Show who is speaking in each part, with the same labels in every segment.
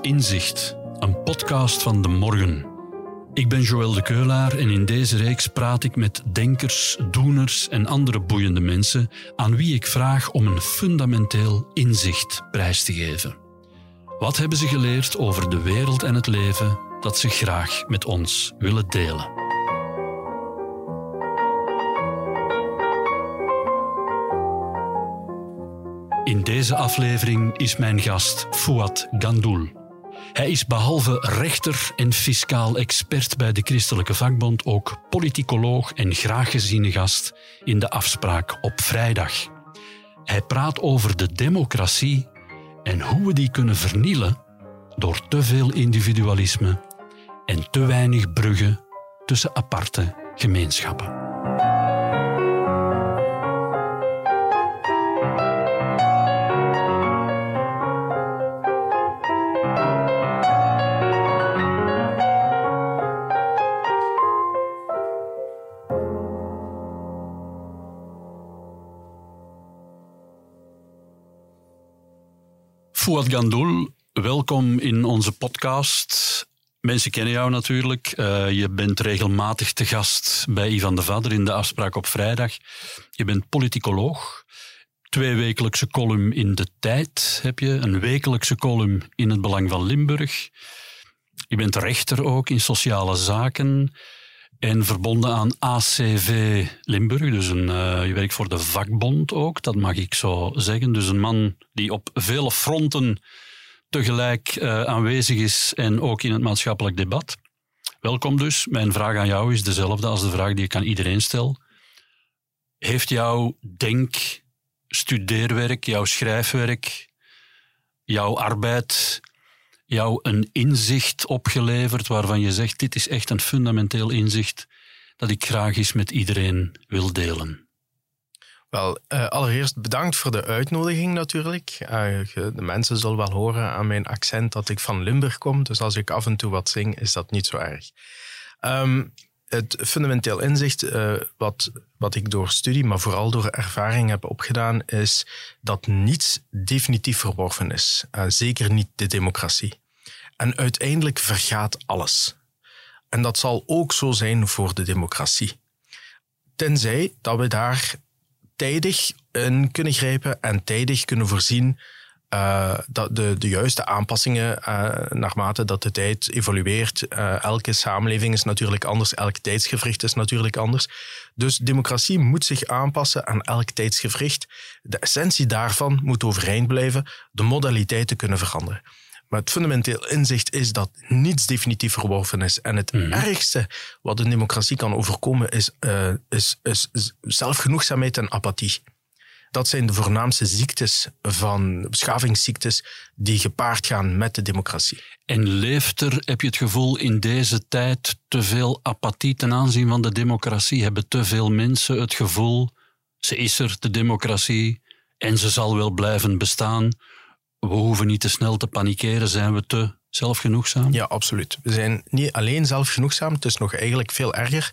Speaker 1: Inzicht, een podcast van De Morgen. Ik ben Joël de Keulaar en in deze reeks praat ik met denkers, doeners en andere boeiende mensen aan wie ik vraag om een fundamenteel inzicht prijs te geven. Wat hebben ze geleerd over de wereld en het leven dat ze graag met ons willen delen? In deze aflevering is mijn gast Fouad Gandoul. Hij is behalve rechter en fiscaal expert bij de Christelijke Vakbond ook politicoloog en graag geziene gast in de afspraak op vrijdag. Hij praat over de democratie en hoe we die kunnen vernielen door te veel individualisme en te weinig bruggen tussen aparte gemeenschappen. Fouad Gandoul, welkom in onze podcast. Mensen kennen jou natuurlijk. Uh, je bent regelmatig te gast bij Ivan de Vader in de afspraak op vrijdag. Je bent politicoloog. Twee wekelijkse column in De Tijd heb je. Een wekelijkse column in Het Belang van Limburg. Je bent rechter ook in sociale zaken. En verbonden aan ACV Limburg, dus een, uh, je werkt voor de vakbond ook, dat mag ik zo zeggen. Dus een man die op vele fronten tegelijk uh, aanwezig is en ook in het maatschappelijk debat. Welkom dus. Mijn vraag aan jou is dezelfde als de vraag die ik aan iedereen stel. Heeft jouw denk, studeerwerk, jouw schrijfwerk, jouw arbeid jou een inzicht opgeleverd waarvan je zegt, dit is echt een fundamenteel inzicht dat ik graag eens met iedereen wil delen?
Speaker 2: Wel, uh, allereerst bedankt voor de uitnodiging natuurlijk. Uh, de mensen zullen wel horen aan mijn accent dat ik van Limburg kom, dus als ik af en toe wat zing, is dat niet zo erg. Um, het fundamenteel inzicht uh, wat, wat ik door studie, maar vooral door ervaring heb opgedaan, is dat niets definitief verworven is. zeker niet de democratie. En uiteindelijk vergaat alles. En dat zal ook zo zijn voor de democratie. Tenzij dat we daar tijdig in kunnen grijpen en tijdig kunnen voorzien uh, dat de, de juiste aanpassingen uh, naarmate dat de tijd evolueert. Uh, elke samenleving is natuurlijk anders, elk tijdsgevricht is natuurlijk anders. Dus democratie moet zich aanpassen aan elk tijdsgevricht. De essentie daarvan moet overeind blijven, de modaliteiten kunnen veranderen. Maar het fundamenteel inzicht is dat niets definitief verworven is. En het mhm. ergste wat een democratie kan overkomen is, uh, is, is, is zelfgenoegzaamheid en apathie. Dat zijn de voornaamste ziektes van beschavingsziektes die gepaard gaan met de democratie.
Speaker 1: En leeft er, heb je het gevoel, in deze tijd te veel apathie ten aanzien van de democratie? Hebben te veel mensen het gevoel, ze is er, de democratie, en ze zal wel blijven bestaan? We hoeven niet te snel te panikeren, zijn we te zelfgenoegzaam?
Speaker 2: Ja, absoluut. We zijn niet alleen zelfgenoegzaam, het is nog eigenlijk veel erger.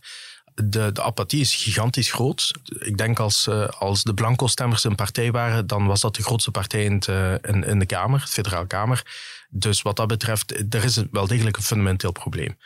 Speaker 2: De, de apathie is gigantisch groot. Ik denk als, uh, als de blanco-stemmers een partij waren, dan was dat de grootste partij in, in, in de Kamer, de Federale Kamer. Dus wat dat betreft, er is wel degelijk een fundamenteel probleem.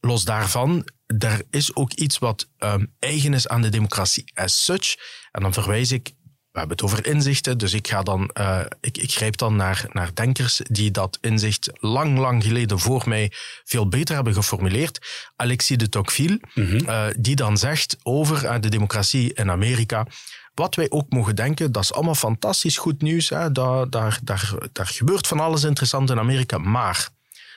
Speaker 2: Los daarvan, er is ook iets wat um, eigen is aan de democratie as such. En dan verwijs ik we hebben het over inzichten, dus ik, ga dan, uh, ik, ik grijp dan naar, naar denkers die dat inzicht lang, lang geleden voor mij veel beter hebben geformuleerd. Alexis de Tocqueville, mm uh, die dan zegt over uh, de democratie in Amerika. Wat wij ook mogen denken, dat is allemaal fantastisch goed nieuws. Hè? Daar, daar, daar, daar gebeurt van alles interessant in Amerika. Maar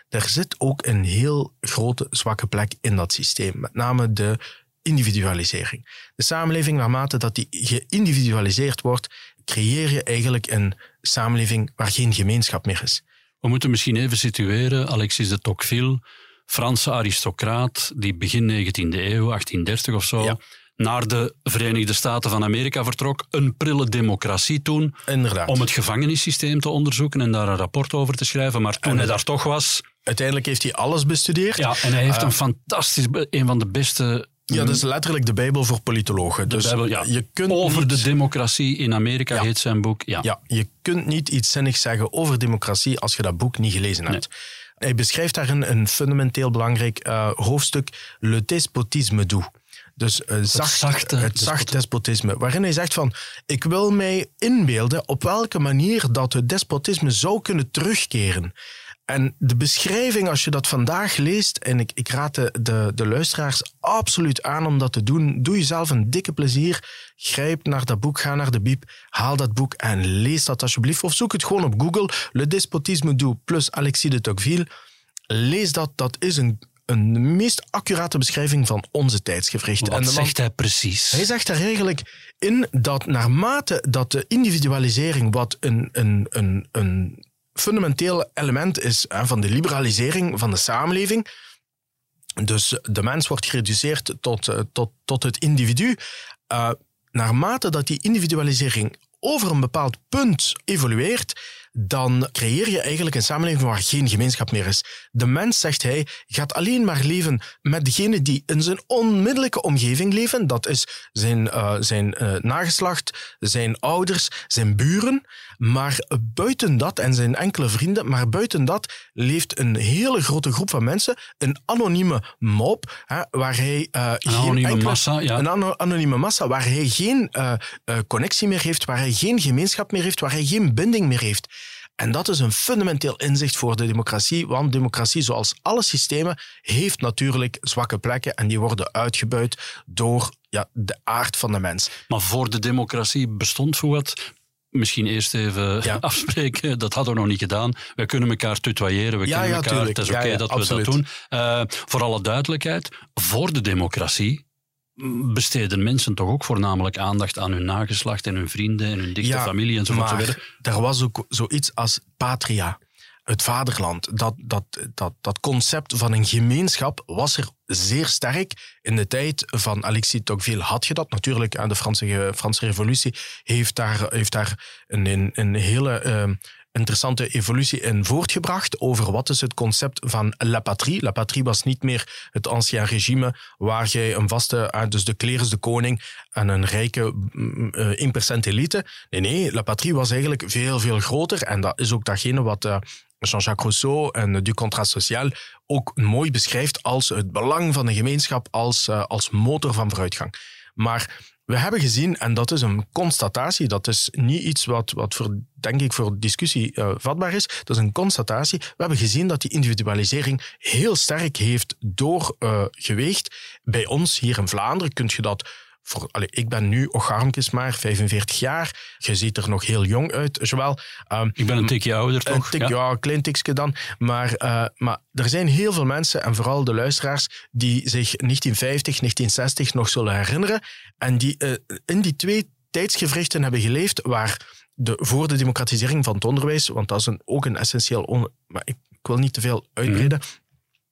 Speaker 2: er zit ook een heel grote zwakke plek in dat systeem. Met name de individualisering. De samenleving, naarmate dat die geïndividualiseerd wordt, creëer je eigenlijk een samenleving waar geen gemeenschap meer is.
Speaker 1: We moeten misschien even situeren, Alexis de Tocqueville, Franse aristocraat, die begin 19e eeuw, 1830 of zo, naar de Verenigde Staten van Amerika vertrok, een prille democratie toen,
Speaker 2: Inderdaad.
Speaker 1: om het gevangenissysteem te onderzoeken en daar een rapport over te schrijven. Maar toen hij daar toch was...
Speaker 2: Uiteindelijk heeft hij alles bestudeerd.
Speaker 1: Ja, en hij heeft uh, een fantastisch, een van de beste
Speaker 2: Ja, dat is letterlijk de Bijbel voor politologen.
Speaker 1: De
Speaker 2: dus
Speaker 1: Bijbel, ja.
Speaker 2: je kunt
Speaker 1: Over
Speaker 2: niet,
Speaker 1: de democratie in Amerika heet zijn boek. Ja.
Speaker 2: ja, je kunt niet iets zinnigs zeggen over democratie als je dat boek niet gelezen hebt. Hij beschrijft daarin een fundamenteel belangrijk eh, hoofdstuk, Le despotisme doux. Dus uh, zacht,
Speaker 1: zachte
Speaker 2: het zacht despotisme. Waarin hij zegt van, ik wil mij inbeelden op welke manier dat het despotisme zou kunnen terugkeren. En de beschrijving, als je dat vandaag leest, en ik, ik raad de, de, de luisteraars absoluut aan om dat te doen, doe jezelf een dikke plezier. Grijp naar dat boek, ga naar de bieb, haal dat boek en lees dat alsjeblieft. Of zoek het gewoon op Google, Le Despotisme du plus Alexis de Tocqueville. Lees dat, dat is een, een meest accurate beschrijving van onze tijdsgevricht.
Speaker 1: Wat
Speaker 2: en man-
Speaker 1: zegt hij precies?
Speaker 2: hij zegt daar eigenlijk in dat naarmate dat de individualisering, wat een, een, een, een fundamenteel element is hè, van de liberalisering van de samenleving, dus de mens wordt gereduceerd tot, eh, tot, tot het individu, eh, naarmate dat die individualisering over een bepaald punt evolueert, dan creëer je eigenlijk een samenleving waar geen gemeenschap meer is. De mens, zegt hij, gaat alleen maar leven met degene die in zijn onmiddellijke omgeving leven. Dat is zijn, eh, zijn nageslacht, zijn ouders, zijn buren. Maar buiten dat, en zijn enkele vrienden, maar buiten dat leeft een hele grote groep van mensen, een anonieme mob, hè, waar hij eh, geen
Speaker 1: anonieme
Speaker 2: enkele-
Speaker 1: massa, ja.
Speaker 2: een ano- anonieme massa, waar hij geen eh, eh, connectie meer heeft, waar hij geen gemeenschap meer heeft, waar hij geen binding meer heeft. En dat is een fundamenteel inzicht voor de democratie, want democratie, zoals alle systemen, heeft natuurlijk zwakke plekken en die worden uitgebuit door ja, de aard van de mens.
Speaker 1: Maar voor de democratie bestond voor wat. Misschien eerst even
Speaker 2: Ja.
Speaker 1: afspreken, dat hadden we nog niet gedaan. Wij kunnen elkaar tutoyeren, we
Speaker 2: Ja,
Speaker 1: kennen elkaar,
Speaker 2: tuurlijk.
Speaker 1: het is oké dat
Speaker 2: absoluut.
Speaker 1: we dat doen. Eh, voor alle duidelijkheid, voor de democratie besteden mensen toch ook voornamelijk aandacht aan hun nageslacht en hun vrienden en hun dichte familie enzovoort.
Speaker 2: maar er was ook zoiets als patria, het vaderland. Dat, dat, dat, dat concept van een gemeenschap was er zeer sterk. In de tijd van Alexis Tocqueville had je dat. Natuurlijk, aan de Franse, Franse revolutie heeft daar, heeft daar een, een, hele... eh, interessante evolutie in voortgebracht over wat is het concept van la patrie. La patrie was niet meer het ancien regime waar jij een vaste, ah, dus de klerus, de koning en een rijke mm, eh, 1% elite. Nee, nee, la patrie was eigenlijk veel, veel groter en dat is ook datgene wat eh, Jean-Jacques Rousseau en Du Contrat Social ook mooi beschrijft als het belang van de gemeenschap als, eh, als motor van vooruitgang. Maar we hebben gezien, en dat is een constatatie, dat is niet iets wat, wat voor, denk ik voor discussie eh, vatbaar is, dat is een constatatie. We hebben gezien dat die individualisering heel sterk heeft doorgeweegd. Bij ons hier in Vlaanderen kun je dat voor, allee, ik ben nu ocharmkes maar 45 jaar. Je ziet er nog heel jong uit, Joël. Ehm,
Speaker 1: Ik ben een tikje ouder, toch?
Speaker 2: tik,
Speaker 1: Ja.
Speaker 2: ja. een klein tikje dan. Maar, eh, maar er zijn heel veel mensen, en vooral de luisteraars, die zich 1950, 1960 nog zullen herinneren. En die eh, in die twee tijdsgevrichten hebben geleefd waar de, voor de democratisering van het onderwijs, want dat is een, ook een essentieel... On, maar ik, ik wil niet te veel uitbreiden.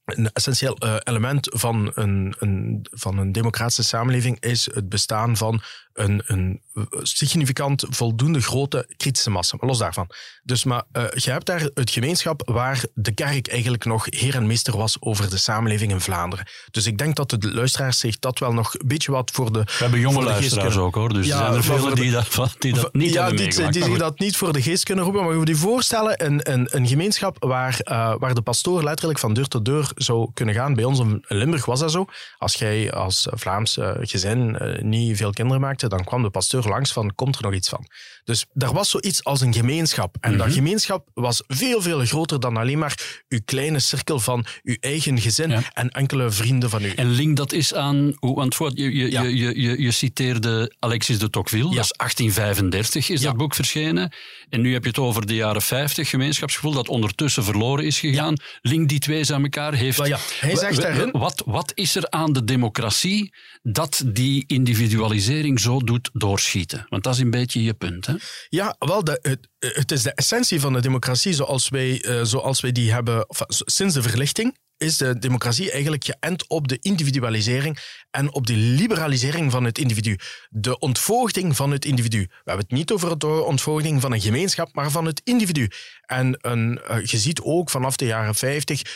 Speaker 2: Een essentieel eh, element van een, een, van een democratische samenleving is het bestaan van een, een significant voldoende grote kritische massa. Maar los daarvan. Dus maar eh, je hebt daar het gemeenschap waar de kerk eigenlijk nog heer en meester was over de samenleving in Vlaanderen. Dus ik denk dat de luisteraars zich dat wel nog een beetje wat voor de
Speaker 1: We hebben jonge luisteraars
Speaker 2: kunnen-
Speaker 1: ook, hoor. Dus
Speaker 2: Ja,
Speaker 1: er zijn er velen
Speaker 2: de-
Speaker 1: die dat, die dat niet
Speaker 2: ja,
Speaker 1: hebben
Speaker 2: die, die zich dat niet voor de geest kunnen roepen, maar je moet je voorstellen, een, een, een gemeenschap waar, eh, waar de pastoor letterlijk van deur tot deur zou kunnen gaan. Bij ons in Limburg was dat zo. Als jij als Vlaams eh, gezin eh, niet veel kinderen maakte, dan kwam de pastoor langs van, komt er nog iets van? Dus er was zoiets als een gemeenschap. En
Speaker 1: Mhm.
Speaker 2: dat gemeenschap was veel, veel groter dan alleen maar uw kleine cirkel van uw eigen gezin
Speaker 1: Ja.
Speaker 2: en enkele vrienden van u.
Speaker 1: En link dat is aan, hoe- want voor, je, je,
Speaker 2: Ja.
Speaker 1: je, je, je, citeerde Alexis de Tocqueville,
Speaker 2: Ja.
Speaker 1: dat is 1835 is dat boek verschenen. En nu heb je het over de jaren 50, gemeenschapsgevoel, dat ondertussen verloren is gegaan. Link die twee aan elkaar. Heeft,
Speaker 2: ja, hij zegt daarin-
Speaker 1: Wat, wat is er aan de democratie dat die individualisering zo doet doorschieten? Want dat is een beetje je punt. Hè?
Speaker 2: Ja, wel, het, het is de essentie van de democratie zoals wij, eh, zoals wij die hebben s- sinds de verlichting. Is de democratie eigenlijk geënt op de individualisering en op de liberalisering van het individu. De ontvoogding van het individu. We hebben het niet over de ontvoogding van een gemeenschap, maar van het individu. En een, eh, je ziet ook vanaf de jaren 50 enfin,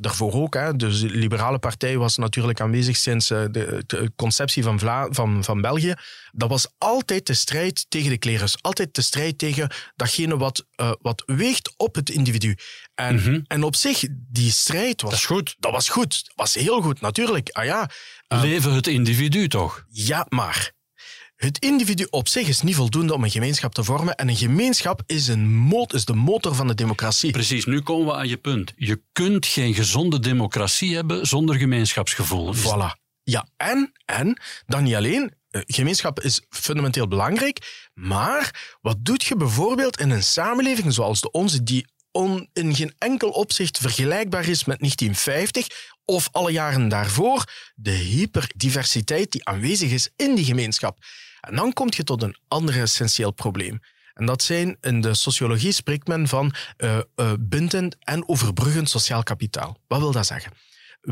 Speaker 2: daarvoor ook, hè, dus de Liberale Partij was natuurlijk aanwezig sinds uh, de, de, conceptie van, Vla van, van België. Dat was altijd de strijd tegen de klerus. Altijd de strijd tegen datgene wat, uh, wat weegt op het individu. En, mm -hmm. en op zich, die strijd was...
Speaker 1: Dat is goed.
Speaker 2: Dat was goed. Dat was heel goed, natuurlijk. Ah ja...
Speaker 1: Uh, Leven het individu toch?
Speaker 2: Ja, maar... Het individu op zich is niet voldoende om een gemeenschap te vormen. En een gemeenschap is, een motor, is de motor van de democratie.
Speaker 1: Precies, nu komen we aan je punt. Je kunt geen gezonde democratie hebben zonder gemeenschapsgevoel.
Speaker 2: Voilà. Ja, en, en dan niet alleen. Gemeenschap is fundamenteel belangrijk. Maar wat doet je bijvoorbeeld in een samenleving zoals de onze, die on, in geen enkel opzicht vergelijkbaar is met 1950 of alle jaren daarvoor, de hyperdiversiteit die aanwezig is in die gemeenschap. En dan kom je tot een ander essentieel probleem. En dat zijn, in de sociologie spreekt men van uh, bindend en overbruggend sociaal kapitaal. Wat wil dat zeggen?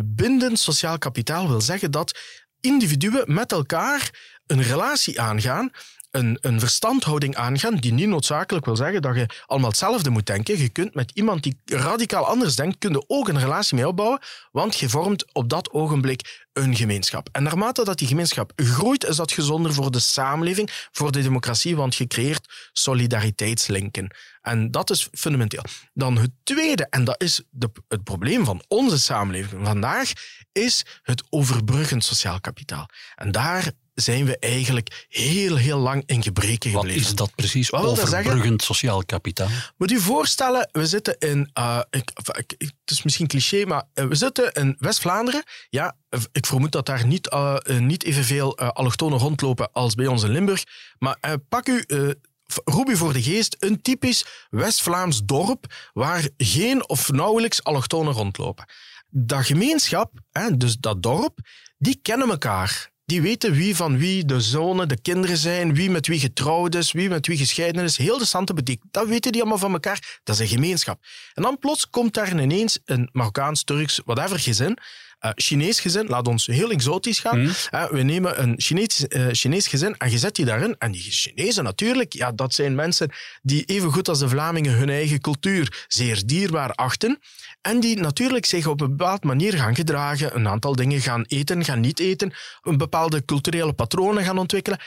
Speaker 2: Bindend sociaal kapitaal wil zeggen dat individuen met elkaar een relatie aangaan een, een verstandhouding aangaan die niet noodzakelijk wil zeggen dat je allemaal hetzelfde moet denken. Je kunt met iemand die radicaal anders denkt, kun je ook een relatie mee opbouwen, want je vormt op dat ogenblik een gemeenschap. En naarmate dat die gemeenschap groeit, is dat gezonder voor de samenleving, voor de democratie, want je creëert solidariteitslinken. En dat is fundamenteel. Dan het tweede, en dat is de, het probleem van onze samenleving vandaag, is het overbruggend sociaal kapitaal. En daar zijn we eigenlijk heel, heel lang in gebreken gebleven.
Speaker 1: Wat is dat precies? Wat Overbruggend sociaal kapitaal?
Speaker 2: Moet u voorstellen, we zitten in... Uh, ik, ik, het is misschien cliché, maar uh, we zitten in West-Vlaanderen. Ja, ik vermoed dat daar niet, uh, niet evenveel uh, allochtonen rondlopen als bij ons in Limburg. Maar pak u roep u voor de geest een typisch West-Vlaams dorp waar geen of nauwelijks allochtonen rondlopen. Dat gemeenschap, dus dat dorp, die kennen elkaar. Die weten wie van wie de zonen, de kinderen zijn, wie met wie getrouwd is, wie met wie gescheiden is. Heel de Santenbediek. Dat weten die allemaal van elkaar. Dat is een gemeenschap. En dan plots komt daar ineens een Marokkaans, Turks, whatever gezin uh, Chinees gezin, laat ons heel exotisch gaan. Mm. Uh, we nemen een Chinees, uh, Chinees gezin en je zet die daarin. En die Chinezen natuurlijk, ja, dat zijn mensen die even goed als de Vlamingen hun eigen cultuur zeer dierbaar achten. En die natuurlijk zich op een bepaalde manier gaan gedragen, een aantal dingen gaan eten, gaan niet eten, een bepaalde culturele patronen gaan ontwikkelen.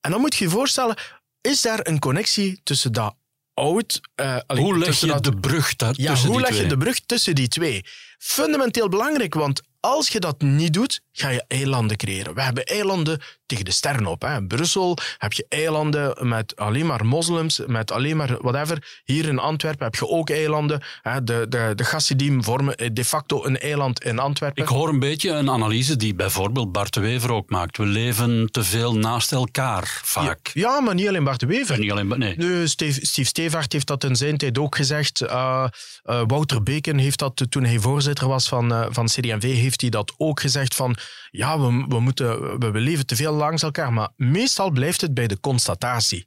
Speaker 2: En dan moet je je voorstellen, is daar een connectie tussen dat oud...
Speaker 1: Uh, hoe leg je dat, de brug daar
Speaker 2: ja,
Speaker 1: tussen
Speaker 2: hoe leg
Speaker 1: je
Speaker 2: de brug tussen die twee? Fundamenteel belangrijk, want als je dat niet doet, ga je eilanden creëren. We hebben eilanden tegen de sterren op. Hè. In Brussel heb je eilanden met alleen maar moslims, met alleen maar whatever. Hier in Antwerpen heb je ook eilanden. Hè. De, de, de Gassidim vormen de facto een eiland in Antwerpen.
Speaker 1: Ik hoor een beetje een analyse die bijvoorbeeld Bart de Wever ook maakt. We leven te veel naast elkaar, vaak.
Speaker 2: Ja, ja maar niet alleen Bart de Wever.
Speaker 1: Niet alleen, nee.
Speaker 2: Steve, Steve Stevaart heeft dat in zijn tijd ook gezegd. Uh, uh, Wouter Beken heeft dat toen hij voorzitter was van, uh, van CD&V, heeft hij dat ook gezegd van ja, we, we, moeten, we, we leven te veel langs elkaar, maar meestal blijft het bij de constatatie.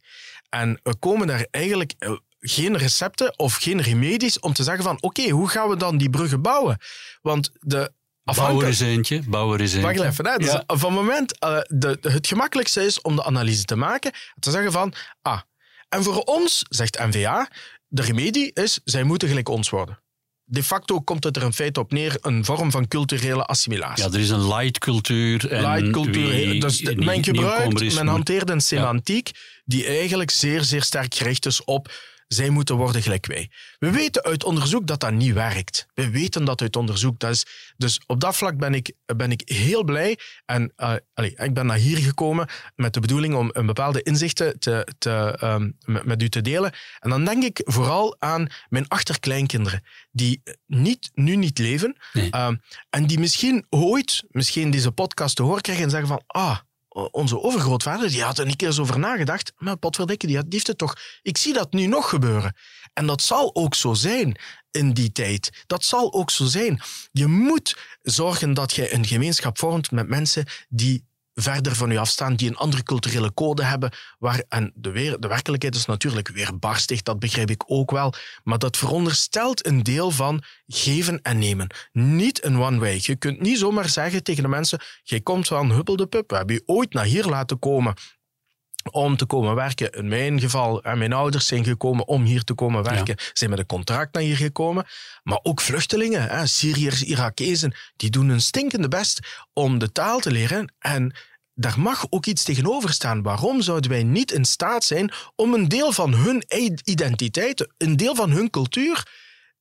Speaker 2: En we komen daar eigenlijk eh, geen recepten of geen remedies om te zeggen van oké, hoe gaan we dan die bruggen bouwen? Want de
Speaker 1: Bouw er eens eentje. Bouw eens eentje.
Speaker 2: Wacht even. Hè. Dus Van het moment uh, de, het gemakkelijkste is om de analyse te maken, te zeggen van ah, en voor ons, zegt NVA, de remedie is, zij moeten gelijk ons worden de facto komt het er in feite op neer een vorm van culturele assimilatie.
Speaker 1: Ja, er is een light cultuur. En
Speaker 2: light cultuur. Dus men gebruikt, men hanteert een semantiek die eigenlijk zeer, zeer sterk gericht is op zij moeten worden gelijk wij. We weten uit onderzoek dat dat niet werkt. We weten dat uit onderzoek. Dat is, dus op dat vlak ben ik, ben ik heel blij. En uh, allez, ik ben naar hier gekomen met de bedoeling om een bepaalde inzichten te, te, um, met, met, u te delen. En dan denk ik vooral aan mijn achterkleinkinderen, die niet, nu niet leven. Nee. Um, en die misschien ooit, misschien deze podcast te horen krijgen en zeggen van, ah, onze overgrootvader, die had er keer eens over nagedacht. Maar potverdikke, die, die heeft het toch... Ik zie dat nu nog gebeuren. En dat zal ook zo zijn in die tijd. Dat zal ook zo zijn. Je moet zorgen dat je een gemeenschap vormt met mensen die verder van u afstaan, die een andere culturele code hebben. Waar, en de, de werkelijkheid is natuurlijk weer barstig, dat begrijp ik ook wel. Maar dat veronderstelt een deel van geven en nemen. Niet een one-way. Je kunt niet zomaar zeggen tegen de mensen, jij komt van Huppel de Pup, we hebben je ooit naar hier laten komen om te komen werken. In mijn geval, en mijn ouders zijn gekomen om hier te komen werken, zijn met een contract naar hier gekomen. Maar ook vluchtelingen, hè, Syriërs, Irakezen, die doen hun stinkende best om de taal te leren. En daar mag ook iets tegenover staan. Waarom zouden wij niet in staat zijn om een deel van hun identiteit, een deel van hun cultuur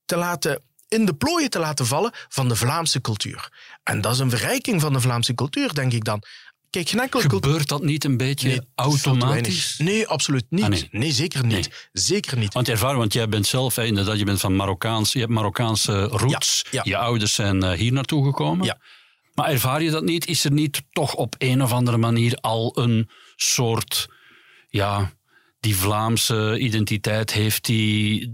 Speaker 2: te laten in de plooien te laten vallen van de Vlaamse cultuur. En dat is een verrijking van de Vlaamse cultuur, denk ik dan.
Speaker 1: Kijk, Gebeurt dat niet een beetje automatisch?
Speaker 2: Nee, absoluut niet. Ah, nee. zeker niet. Zeker niet.
Speaker 1: Want, ervaar, want jij bent zelf, inderdaad, je bent van Marokkaans, je hebt Marokkaanse roots. Je ouders zijn uh, hier naartoe gekomen. Ja. Maar ervaar je dat niet? Is er niet toch op een of andere manier al een soort, ja, die Vlaamse identiteit heeft die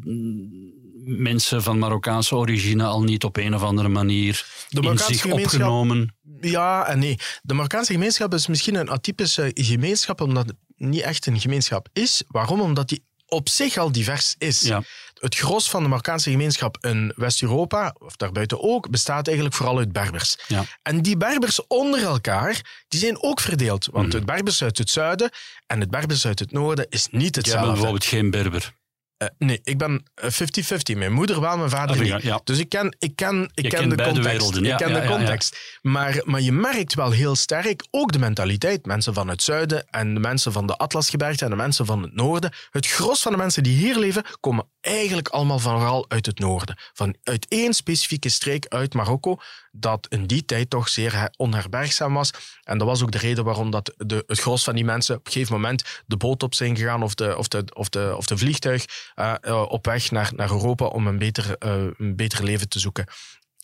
Speaker 1: mensen van Marokkaanse origine al niet op een of andere manier de in zich opgenomen?
Speaker 2: Ja en nee. De Marokkaanse gemeenschap is misschien een atypische gemeenschap, omdat het niet echt een gemeenschap is. Waarom? Omdat die op zich al divers is. Ja. Het gros van de Marokkaanse gemeenschap in West-Europa, of daarbuiten ook, bestaat eigenlijk vooral uit Berbers. Ja. En die Berbers onder elkaar, die zijn ook verdeeld. Want mm. het Berbers uit het zuiden en het Berbers uit het noorden is niet hetzelfde.
Speaker 1: Je bijvoorbeeld geen Berber.
Speaker 2: Uh, nee, ik ben 50-50. Mijn moeder wel, mijn vader niet. Ja. Dus ik ken, ik ken, ik ken de context. Ja, ik ken de context. Maar, maar je merkt wel heel sterk ook de mentaliteit. Mensen van het zuiden en de mensen van de Atlasgebergte en de mensen van het noorden. Het gros van de mensen die hier leven, komen eigenlijk allemaal vooral uit het noorden. Van, uit één specifieke streek uit Marokko, dat in die tijd toch zeer onherbergzaam was. En dat was ook de reden waarom dat de, het gros van die mensen op een gegeven moment de boot op zijn gegaan of de, of de, of de, of de vliegtuig uh, op weg naar, naar Europa om een beter, uh, een beter leven te zoeken.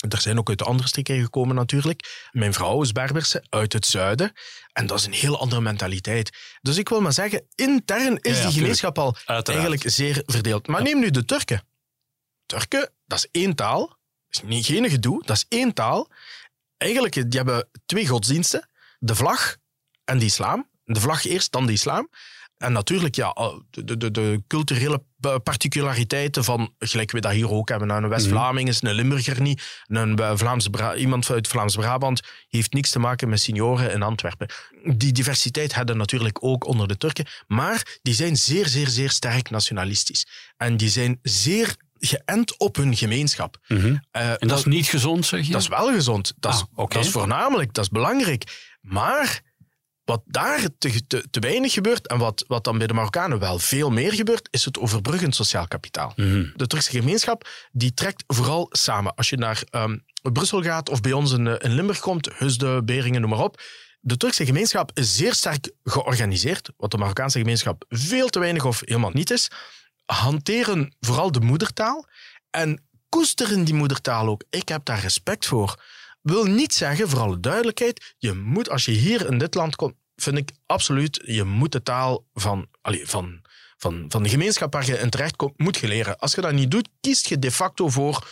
Speaker 2: Er zijn ook uit de andere streken gekomen natuurlijk. Mijn vrouw is Berberse, uit het zuiden. En dat is een heel andere mentaliteit. Dus ik wil maar zeggen, intern is die gemeenschap al eigenlijk zeer verdeeld. Maar neem nu de Turken. Turken, dat is één taal. Is niet, geen gedoe, dat is één taal. Eigenlijk, die hebben twee godsdiensten. De vlag en de islam. De vlag eerst, dan de islam. En natuurlijk, ja, de, de, de, culturele particulariteiten van, gelijk we dat hier ook hebben, een West-Vlaming is een Limburger niet, een Vlaams iemand uit Vlaams-Brabant heeft niks te maken met senioren in Antwerpen. Die diversiteit hadden natuurlijk ook onder de Turken, maar die zijn zeer, zeer, zeer sterk nationalistisch. En die zijn zeer geënt op hun gemeenschap.
Speaker 1: Mhm. Uh, en dat, is niet gezond, zeg je?
Speaker 2: Dat is wel gezond. Dat, is, ah, dat is voornamelijk, dat is belangrijk. Maar wat daar te, te, te, weinig gebeurt en wat, wat dan bij de Marokkanen wel veel meer gebeurt, is het overbruggend sociaal kapitaal. Mhm. De Turkse gemeenschap die trekt vooral samen. Als je naar um, Brussel gaat of bij ons in, in Limburg komt, Husde, Beringen, noem maar op. De Turkse gemeenschap is zeer sterk georganiseerd, wat de Marokkaanse gemeenschap veel te weinig of helemaal niet is. Hanteren vooral de moedertaal en koesteren die moedertaal ook. Ik heb daar respect voor wil niet zeggen, voor alle duidelijkheid, je moet als je hier in dit land komt, vind ik absoluut, je moet de taal van, van, van, van de gemeenschap waar je in terecht komt, moet je leren. Als je dat niet doet, kiest je de facto voor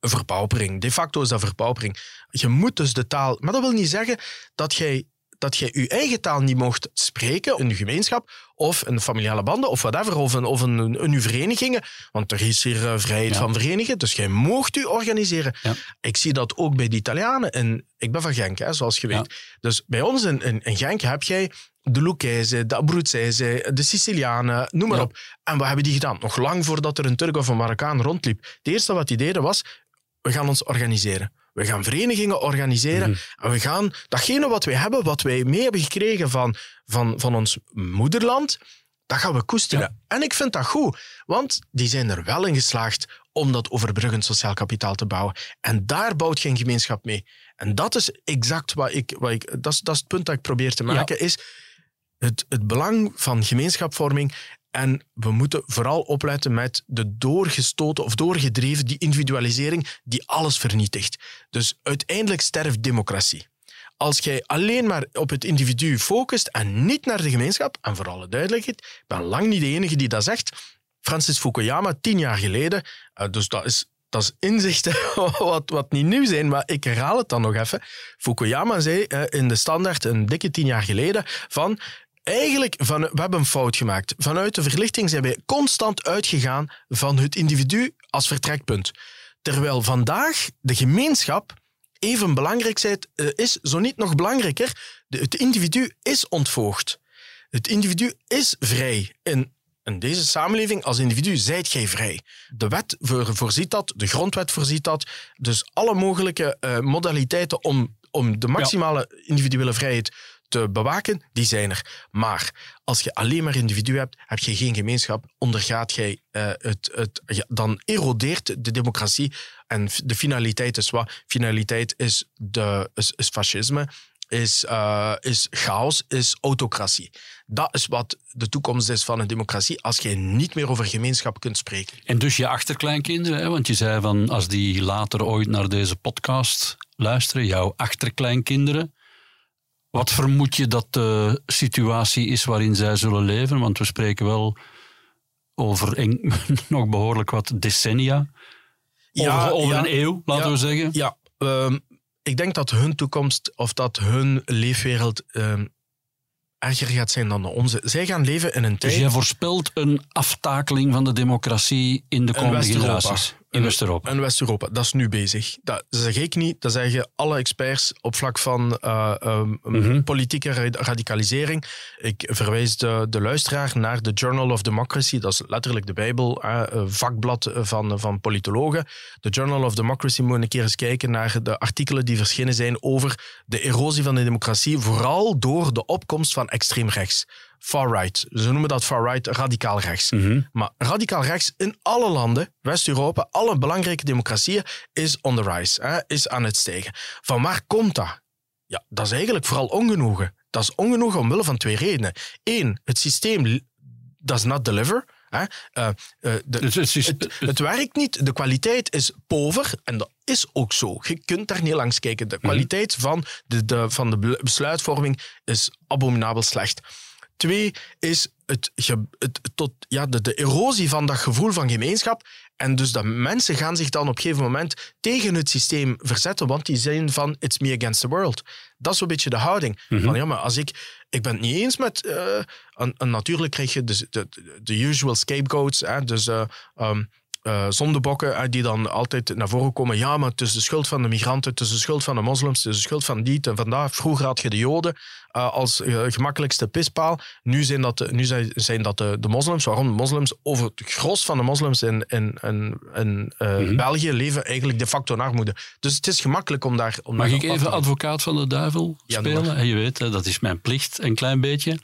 Speaker 2: verpaupering. De facto is dat verpaupering. Je moet dus de taal... Maar dat wil niet zeggen dat jij dat je je eigen taal niet mocht spreken in je gemeenschap of in familiale banden of whatever, of in, of in, in, verenigingen. Want er is hier uh, vrijheid van verenigen, dus jij mocht u organiseren. Ik zie dat ook bij de Italianen. En ik ben van Genk, hè, zoals je weet. Dus bij ons in, in, in Genk heb jij de Lucchese, de Abruzzese, de Sicilianen, noem maar op. En wat hebben die gedaan? Nog lang voordat er een Turk of een Marokkaan rondliep. Het eerste wat die deden was, we gaan ons organiseren. We gaan verenigingen organiseren. Mhm. En we gaan datgene wat wij hebben, wat wij mee hebben gekregen van, van, van ons moederland, dat gaan we koesteren. En ik vind dat goed, want die zijn er wel in geslaagd om dat overbruggend sociaal kapitaal te bouwen. En daar bouwt geen gemeenschap mee. En dat is exact wat ik... Wat ik dat, is, dat is het punt dat ik probeer te maken, is het, het belang van gemeenschapvorming en we moeten vooral opletten met de doorgestoten of doorgedreven, die individualisering die alles vernietigt. Dus uiteindelijk sterft democratie. Als jij alleen maar op het individu focust en niet naar de gemeenschap, en voor alle duidelijkheid, ik ben lang niet de enige die dat zegt. Francis Fukuyama, tien jaar geleden, eh, dus dat is dat is inzichten wat, wat niet nieuw zijn, maar ik herhaal het dan nog even. Fukuyama zei eh, in de standaard een dikke tien jaar geleden van eigenlijk, van, we hebben een fout gemaakt. Vanuit de verlichting zijn wij constant uitgegaan van het individu als vertrekpunt. Terwijl vandaag de gemeenschap even belangrijk eh, is, zo niet nog belangrijker, het individu is ontvoogd. Het individu is vrij. In, in deze samenleving, als individu, zijt jij vrij. De wet voorziet dat, de grondwet voorziet dat. Dus alle mogelijke uh, modaliteiten om, om de maximale individuele vrijheid te bewaken, die zijn er. Maar als je alleen maar individu hebt, heb je geen gemeenschap, ondergaat jij uh, het, het, dan erodeert de democratie. En de finaliteit is wat? Finaliteit is, de, is, is fascisme, is, uh, is chaos, is autocratie. Dat is wat de toekomst is van een democratie als je niet meer over gemeenschap kunt spreken.
Speaker 1: En dus je achterkleinkinderen, hè? want je zei van als die later ooit naar deze podcast luisteren, jouw achterkleinkinderen, wat vermoed je dat de situatie is waarin zij zullen leven? Want we spreken wel over nog behoorlijk wat decennia. Ja, over, een eeuw, laten we zeggen.
Speaker 2: Ja, um, ik denk dat hun toekomst of dat hun leefwereld um, erger gaat zijn dan de onze. Zij gaan leven in een tijd.
Speaker 1: Dus jij voorspelt een aftakeling van de democratie in de komende generaties? In West-Europa.
Speaker 2: In West-Europa, dat is nu bezig. Dat zeg ik niet, dat zeggen alle experts op vlak van uh, um, mm politieke radicalisering. Ik verwijs de, de luisteraar naar de Journal of Democracy, dat is letterlijk de Bijbel, uh, vakblad van, van politologen. De Journal of Democracy moet een keer eens kijken naar de artikelen die verschenen zijn over de erosie van de democratie, vooral door de opkomst van extreem rechts far-right. Ze noemen dat far-right radicaal rechts. Mhm. Maar radicaal rechts in alle landen, West-Europa, alle belangrijke democratieën, is on the rise, hè, is aan het stijgen. Van waar komt dat? Ja, dat is eigenlijk vooral ongenoegen. Dat is ongenoegen omwille van twee redenen. Eén, het systeem does not deliver. Hè. Uh, uh, de, het, het, het, werkt niet, de kwaliteit is pover en dat is ook zo. Je kunt daar niet langs kijken. De mhm. kwaliteit van, de, de, van de besluitvorming is abominabel slecht. Twee is het, het, tot, ja, de, de erosie van dat gevoel van gemeenschap. En dus dat mensen gaan zich dan op een gegeven moment tegen het systeem verzetten, want die zijn van it's me against the world. Dat is een beetje de houding. Mhm. Van ja, maar als ik, ik ben het niet eens met, uh, en, natuurlijk krijg je de, de, de usual scapegoats, hè, dus uh, um, uh, zondebokken die dan altijd naar voren komen. Ja, maar het is de schuld van de migranten, het is de schuld van de moslims, het is de schuld van die en vandaag. Vroeger had je de joden uh, als uh, gemakkelijkste pispaal. Nu zijn dat, nu zijn, dat de, de, moslims. Waarom? De moslims, over het gros van de moslims in, in, in, in mm België leven eigenlijk de facto in armoede. Dus het is gemakkelijk om daar... Om
Speaker 1: Mag
Speaker 2: ik
Speaker 1: even advocaat van de duivel spelen? En je weet, dat is mijn plicht, een klein beetje.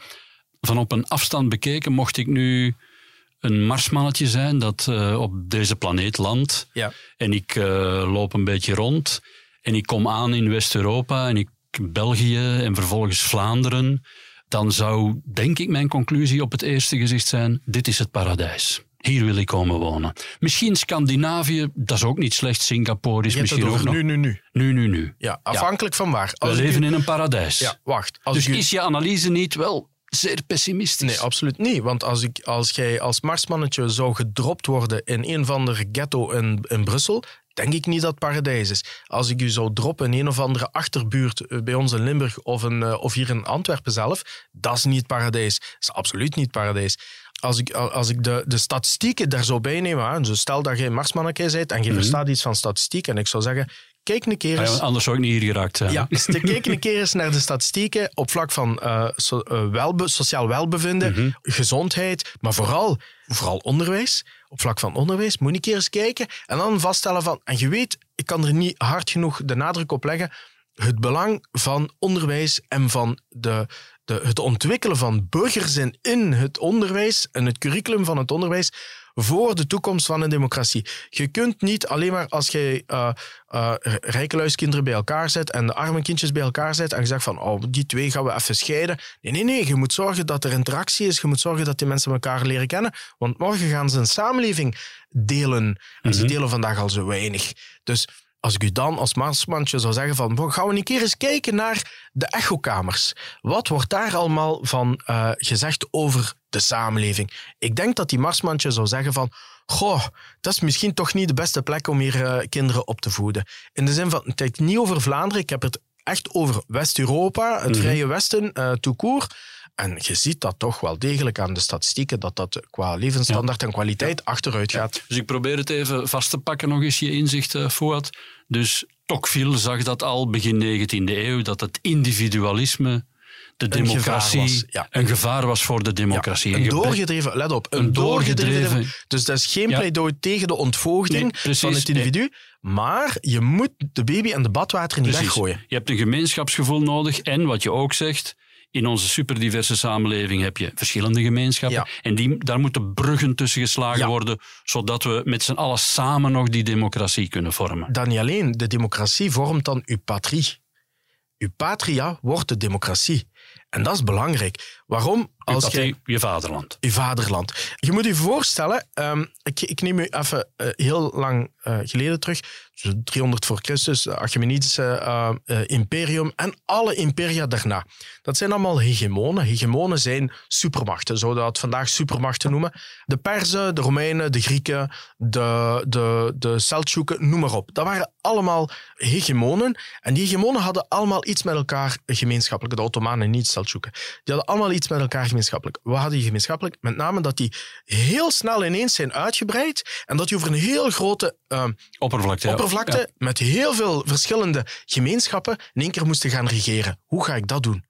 Speaker 1: Van op een afstand bekeken mocht ik nu een marsmannetje zijn dat uh, op deze planeet landt. Ja. En ik uh, loop een beetje rond. En ik kom aan in West-Europa en ik België en vervolgens Vlaanderen. Dan zou, denk ik, mijn conclusie op het eerste gezicht zijn: dit is het paradijs. Hier wil ik komen wonen. Misschien Scandinavië, dat is ook niet slecht. Singapore is misschien ook nog...
Speaker 2: Nu, nu, nu.
Speaker 1: Nu, nu, nu.
Speaker 2: Ja, afhankelijk van waar.
Speaker 1: Als We leven in een paradijs.
Speaker 2: Ja, wacht.
Speaker 1: Als dus is je analyse niet wel zeer pessimistisch.
Speaker 2: Nee, absoluut niet. Want als, ik, als jij als marsmannetje zou gedropt worden in een of andere ghetto in, in Brussel, denk ik niet dat het paradijs is. Als ik u zou droppen in een of andere achterbuurt eh, bij ons in Limburg of, een, eh, of hier in Antwerpen zelf, dat is niet het paradijs. Dat is absoluut niet het paradijs. Als ik, als ik de, de statistieken daar zo bij neem, hè, dus stel dat je marsmannetje bent en je mm verstaat iets van statistiek en ik zou zeggen, een keer eens...
Speaker 1: anders zou ik niet hier geraakt zijn.
Speaker 2: Ja, dus kijk een keer eens naar de statistieken op vlak van uh, so, uh, sociaal welbevinden, mhm. gezondheid, maar vooral, vooral onderwijs. Op vlak van onderwijs moet keer eens kijken en dan vaststellen van... En je weet, ik kan er niet hard genoeg de nadruk op leggen, het belang van onderwijs en van de, de, het ontwikkelen van burgers in het onderwijs en het curriculum van het onderwijs voor de toekomst van een democratie. Je kunt niet alleen maar als je uh, uh, rijke luiskinderen bij elkaar zet en de arme kindjes bij elkaar zet en je zegt van oh, die twee gaan we even scheiden. Nee, nee, nee. Je moet zorgen dat er interactie is. Je moet zorgen dat die mensen elkaar leren kennen. Want morgen gaan ze een samenleving delen. En ze mhm. delen vandaag al zo weinig. Dus als ik u dan als marsmannetje zou zeggen van gaan we een keer eens kijken naar de echokamers. Wat wordt daar allemaal van uh, gezegd over de samenleving? Ik denk dat die marsmannetje zou zeggen van goh, dat is misschien toch niet de beste plek om hier uh, kinderen op te voeden. In de zin van, het gaat niet over Vlaanderen, ik heb het echt over West-Europa, het mhm. Vrije Westen, uh, tout court. En je ziet dat toch wel degelijk aan de statistieken, dat dat qua levensstandaard en kwaliteit achteruit gaat.
Speaker 1: Dus ik probeer het even vast te pakken, nog eens je inzicht, uh, Fouad. Dus Tocqueville zag dat al begin 19e eeuw, dat het individualisme de democratie
Speaker 2: een gevaar was. Ja.
Speaker 1: een gevaar was voor de democratie.
Speaker 2: Een
Speaker 1: Je-
Speaker 2: doorgedreven, let op, een,
Speaker 1: Een
Speaker 2: doorgedreven.
Speaker 1: doorgedreven-
Speaker 2: Dus dat is geen
Speaker 1: Ja.
Speaker 2: pleidooi tegen de ontvoogding
Speaker 1: Nee, precies,
Speaker 2: van het individu. Maar je moet de baby en de badwater niet
Speaker 1: Precies.
Speaker 2: weggooien.
Speaker 1: Je hebt een gemeenschapsgevoel nodig en wat je ook zegt, in onze superdiverse samenleving heb je verschillende gemeenschappen
Speaker 2: Ja.
Speaker 1: en die, daar moeten bruggen tussen geslagen
Speaker 2: Ja.
Speaker 1: worden, zodat we met z'n allen samen nog die democratie kunnen vormen.
Speaker 2: Dan niet alleen, de democratie vormt dan uw patrie. Uw patria wordt de democratie. En dat is belangrijk. Waarom? Als
Speaker 1: Dat
Speaker 2: je
Speaker 1: je, je vaderland.
Speaker 2: uw vaderland. Je moet je voorstellen, ehm, ik, ik neem u even eh, heel lang eh, geleden terug, zo 300 voor Christus, de Achemenitische eh, imperium en alle imperia daarna. Dat zijn allemaal hegemonen. Hegemonen zijn supermachten, zouden we dat vandaag supermachten noemen. De Perzen, de Romeinen, de Grieken, de, de, de Seldsjoeken, noem maar op. Dat waren allemaal hegemonen. En die hegemonen hadden allemaal iets met elkaar gemeenschappelijk. De Ottomanen, niet de Seldsjoeken. Die hadden allemaal iets met elkaar gemeenschappelijk. Wat hadden die gemeenschappelijk? Met name dat die heel snel ineens zijn uitgebreid en dat die over een heel grote eh,
Speaker 1: Oppervlakte.
Speaker 2: oppervlakte
Speaker 1: Ja.
Speaker 2: met heel veel verschillende gemeenschappen in één keer moesten gaan regeren. Hoe ga ik dat doen?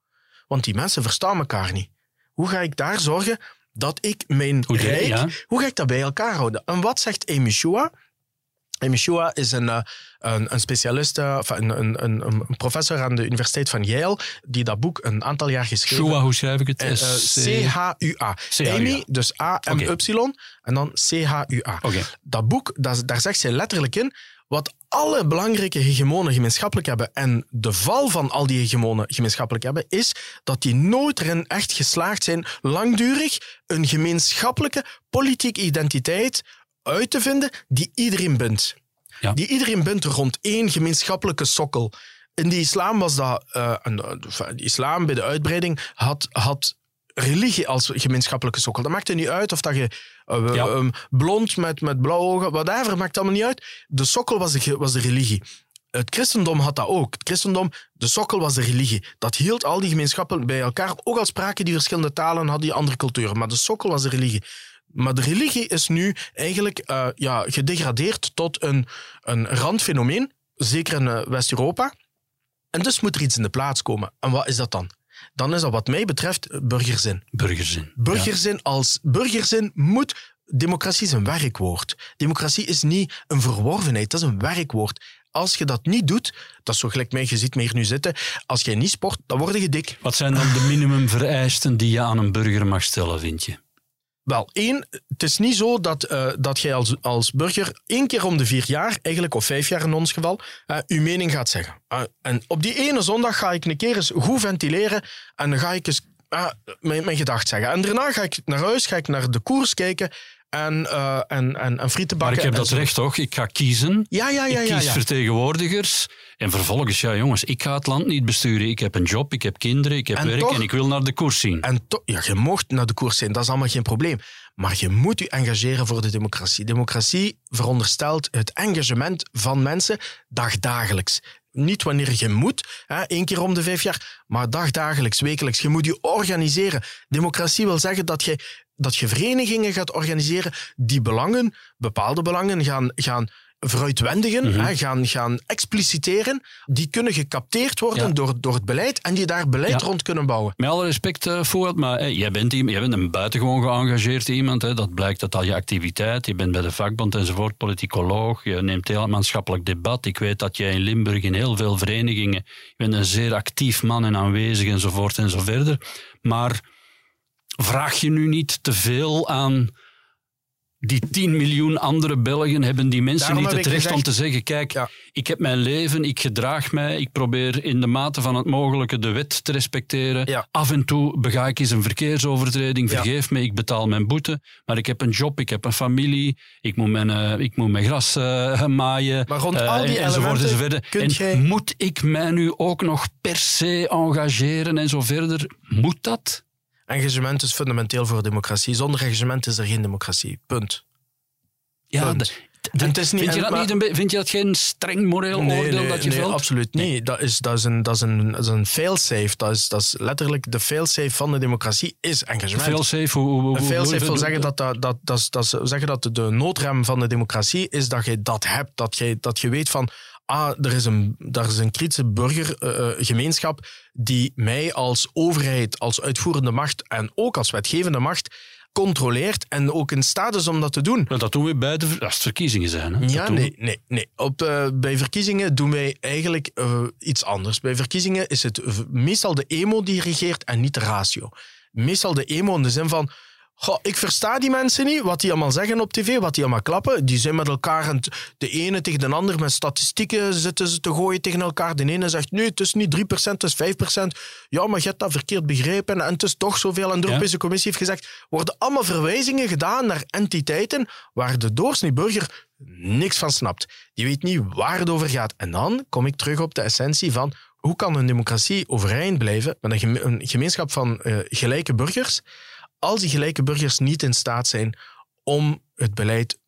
Speaker 2: Want die mensen verstaan elkaar niet. Hoe ga ik daar zorgen dat ik mijn
Speaker 1: Hoe
Speaker 2: rijk...
Speaker 1: ja.
Speaker 2: Hoe ga ik dat bij elkaar houden? En wat zegt Amy Shua? Amy Shua is een, eh, een, een specialist, eh, een, een, professor aan de Universiteit van Yale, die dat boek een aantal jaar geschreven
Speaker 1: Shua, hoe schrijf ik het?
Speaker 2: eh. C-H-U-A. Amy, dus A-M-Y, en dan C-H-U-A. Dat boek, dat, daar zegt zij letterlijk in wat alle belangrijke hegemonen gemeenschappelijk hebben en de val van al die hegemonen gemeenschappelijk hebben, is dat die nooit erin echt geslaagd zijn langdurig een gemeenschappelijke politieke identiteit uit te vinden die iedereen bindt.
Speaker 1: Ja.
Speaker 2: Die iedereen bindt rond één gemeenschappelijke sokkel. In de islam was dat... eh, een, enfin, de islam bij de uitbreiding had, had religie als gemeenschappelijke sokkel. Dat maakte niet uit of dat je eh,
Speaker 1: Ja.
Speaker 2: eh, blond met, met blauwe ogen, whatever, maakt allemaal niet uit. De sokkel was de, was de religie. Het christendom had dat ook. Het christendom, de sokkel was de religie. Dat hield al die gemeenschappen bij elkaar, ook al spraken die verschillende talen en hadden die andere culturen. Maar de sokkel was de religie. Maar de religie is nu eigenlijk eh, ja, gedegradeerd tot een, een randfenomeen, zeker in eh, West-Europa. En dus moet er iets in de plaats komen. En wat is dat dan? Dan is dat wat mij betreft burgerzin.
Speaker 1: Burgerzin.
Speaker 2: Burgerzin als burgerzin moet. Democratie is een werkwoord. Democratie is niet een verworvenheid, dat is een werkwoord. Als je dat niet doet, dat is zo gelijk mij, je ziet me hier nu zitten. Als jij niet sport, dan word je dik.
Speaker 1: Wat zijn dan de minimumvereisten die je aan een burger mag stellen, vind je?
Speaker 2: Wel, één, het is niet zo dat, eh, dat jij als, als burger één keer om de vier jaar, eigenlijk of vijf jaar in ons geval, eh uw mening gaat zeggen. Eh, en op die ene zondag ga ik een keer eens goed ventileren en dan ga ik eens mijn, mijn gedacht zeggen. En daarna ga ik naar huis, ga ik naar de koers kijken en, eh en, en, en frieten
Speaker 1: Maar
Speaker 2: bakken.
Speaker 1: ik heb dat recht toch? Ik ga kiezen.
Speaker 2: Ja, ja, ja.
Speaker 1: ik
Speaker 2: ja,
Speaker 1: kies
Speaker 2: ja.
Speaker 1: vertegenwoordigers. En vervolgens, ja jongens, ik ga het land niet besturen. Ik heb een job, ik heb kinderen, ik heb
Speaker 2: En
Speaker 1: werk
Speaker 2: toch-
Speaker 1: en ik wil naar de koers zien.
Speaker 2: En toch, ja, je mocht naar de koers zijn, dat is allemaal geen probleem. Maar je moet je engageren voor de democratie. Democratie veronderstelt het engagement van mensen dagdagelijks. Niet wanneer je moet, hè, één keer om de vijf jaar, maar dagdagelijks, wekelijks. Je moet je organiseren. Democratie wil zeggen dat je, dat je verenigingen gaat organiseren die belangen, bepaalde belangen, gaan, gaan veruitwendigen, hè, gaan, gaan expliciteren. Die kunnen gecapteerd worden
Speaker 1: Ja.
Speaker 2: door, door het beleid en die daar beleid
Speaker 1: Ja.
Speaker 2: rond kunnen bouwen.
Speaker 1: Met alle respect, eh Fuad, maar hey, jij, bent jij bent een buitengewoon geëngageerd iemand. Hè. Dat blijkt uit al je activiteit. Je bent bij de vakbond enzovoort, politicoloog. Je neemt deel aan het maatschappelijk debat. Ik weet dat jij in Limburg in heel veel verenigingen... Je bent een zeer actief man en aanwezig enzovoort en zo verder. Maar vraag je nu niet te veel aan... Die 10 miljoen andere Belgen hebben die mensen
Speaker 2: Daarom
Speaker 1: niet het recht om te zeggen: kijk,
Speaker 2: Ja.
Speaker 1: ik heb mijn leven, ik gedraag mij, ik probeer in de mate van het mogelijke de wet te respecteren.
Speaker 2: Ja.
Speaker 1: Af en toe bega ik eens een verkeersovertreding,
Speaker 2: Ja.
Speaker 1: vergeef me, ik betaal mijn boete. Maar ik heb een job, ik heb een familie, ik moet mijn, eh, ik moet mijn gras eh, maaien.
Speaker 2: Maar rond
Speaker 1: eh,
Speaker 2: al die
Speaker 1: enzovoort
Speaker 2: kunt
Speaker 1: En
Speaker 2: jij-
Speaker 1: moet ik mij nu ook nog per se engageren en zo verder? Moet dat?
Speaker 2: Engagement is fundamenteel voor democratie. Zonder engagement is er geen democratie. Punt.
Speaker 1: Ja,
Speaker 2: Punt. niet-
Speaker 1: vind, je dat
Speaker 2: maar-
Speaker 1: niet een be- vind je dat geen streng moreel oordeel dat je
Speaker 2: nee, absoluut niet. Dat is, dat is een, dat is een, dat is een failsafe. Dat is, dat is letterlijk de failsafe van de democratie is engagement.
Speaker 1: Failsafe, hoe, hoe,
Speaker 2: een failsafe
Speaker 1: hoe-
Speaker 2: wil zeggen dat, dat, dat, dat, zeggen dat de noodrem van de democratie is dat je dat hebt. Dat je, dat je weet van ah, er is een, daar is een kritische burgergemeenschap die mij als overheid, als uitvoerende macht en ook als wetgevende macht controleert en ook in staat is om dat te doen.
Speaker 1: Dat doen we bij de als het verkiezingen zijn. Hè?
Speaker 2: Ja, nee, nee, nee. Op, eh, bij verkiezingen doen wij eigenlijk eh, iets anders. Bij verkiezingen is het meestal de emo die regeert en niet de ratio. Meestal de emo in de zin van... Goh, ik versta die mensen niet, wat die allemaal zeggen op tv, wat die allemaal klappen. Die zijn met elkaar, de ene tegen de ander, met statistieken zitten ze te gooien tegen elkaar. De ene zegt, nee, het is niet 3%, het is 5%. Ja, maar je hebt dat verkeerd begrepen en het is toch zoveel. En de
Speaker 1: Ja.
Speaker 2: Europese Commissie heeft gezegd, worden allemaal verwijzingen gedaan naar entiteiten waar de doorsnee burger niks van snapt. Die weet niet waar het over gaat. En dan kom ik terug op de essentie van hoe kan een democratie overeind blijven met een gemeenschap van eh, gelijke burgers, als die gelijke burgers niet in staat zijn om het beleid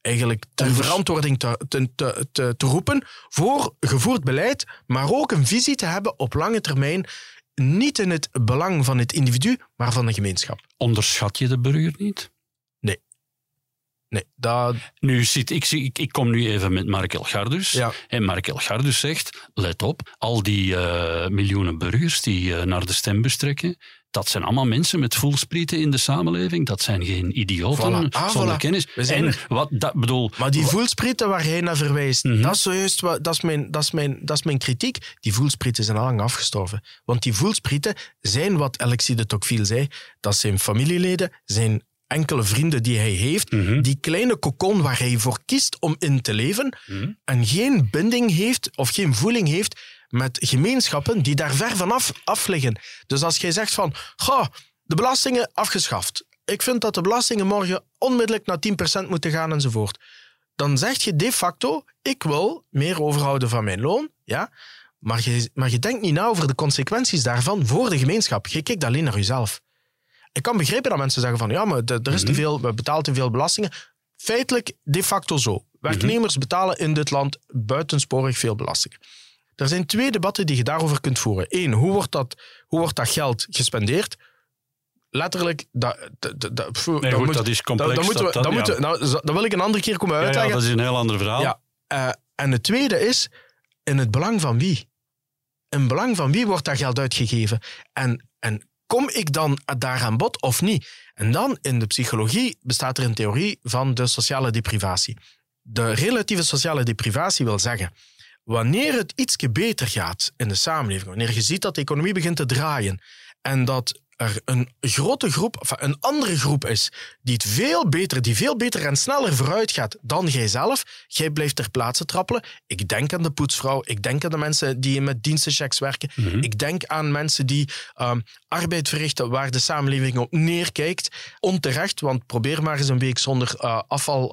Speaker 2: eigenlijk ter verantwoording te, te, te, te, roepen voor gevoerd beleid, maar ook een visie te hebben op lange termijn, niet in het belang van het individu, maar van de gemeenschap.
Speaker 1: Onderschat je de burger niet?
Speaker 2: Nee, dat...
Speaker 1: Nu zit, ik, zie, ik, ik kom nu even met Mark Elgardus.
Speaker 2: Ja.
Speaker 1: En Mark Elgardus zegt, let op, al die eh, miljoenen burgers die eh, naar de stembus trekken, dat zijn allemaal mensen met voelsprieten in de samenleving. Dat zijn geen idioten
Speaker 2: Voilà. Ah,
Speaker 1: zonder
Speaker 2: voilà.
Speaker 1: kennis.
Speaker 2: We zijn
Speaker 1: en
Speaker 2: er.
Speaker 1: wat dat bedoel,
Speaker 2: Maar die voelsprieten waar hij naar verwijst,
Speaker 1: Mhm.
Speaker 2: dat is zojuist wat, dat is, mijn, dat, is mijn, dat is mijn kritiek. Die voelsprieten zijn al lang afgestorven. Want die voelsprieten zijn wat Alexis de Tocqueville zei. Dat zijn familieleden, zijn enkele vrienden die hij heeft.
Speaker 1: Mhm.
Speaker 2: Die kleine kokon waar hij voor kiest om in te leven.
Speaker 1: Mhm.
Speaker 2: En geen binding heeft of geen voeling heeft met gemeenschappen die daar ver vanaf af liggen. Dus als jij zegt van, ga, de belastingen afgeschaft. Ik vind dat de belastingen morgen onmiddellijk naar 10% moeten gaan enzovoort. Dan zeg je de facto, ik wil meer overhouden van mijn loon, ja, maar je, maar je denkt niet na over de consequenties daarvan voor de gemeenschap. Je kijkt alleen naar jezelf. Ik kan begrijpen dat mensen zeggen van, ja, maar er is te veel, we betalen te veel belastingen. Feitelijk de facto zo. Werknemers betalen in dit land buitensporig veel belasting. Er zijn twee debatten die je daarover kunt voeren. Eén, hoe wordt dat, hoe wordt dat geld gespendeerd? Letterlijk, dat, dat, dat, dat, pff,
Speaker 1: Nee, goed, dat is complex,
Speaker 2: Dat, moeten we,
Speaker 1: dat-
Speaker 2: dat
Speaker 1: ja.
Speaker 2: moeten we- nou, dat wil ik een andere keer komen
Speaker 1: ja, ja,
Speaker 2: uitleggen.
Speaker 1: dat is een heel ander verhaal.
Speaker 2: Ja, eh, en het tweede is, in het belang van wie? In het belang van wie wordt dat geld uitgegeven? En, en kom ik dan daar aan bod of niet? En dan, in de psychologie, bestaat er een theorie van de sociale deprivatie. De relatieve sociale deprivatie wil zeggen, wanneer het ietsje beter gaat in de samenleving, wanneer je ziet dat de economie begint te draaien en dat er een grote groep, of een andere groep is, die het veel beter, die veel beter en sneller vooruit gaat dan jijzelf, jij blijft ter plaatse trappelen. Ik denk aan de poetsvrouw, ik denk aan de mensen die met dienstenchecks werken,
Speaker 1: Mhm.
Speaker 2: ik denk aan mensen die ehm, arbeid verrichten waar de samenleving op neerkijkt. Onterecht, want probeer maar eens een week zonder eh, afval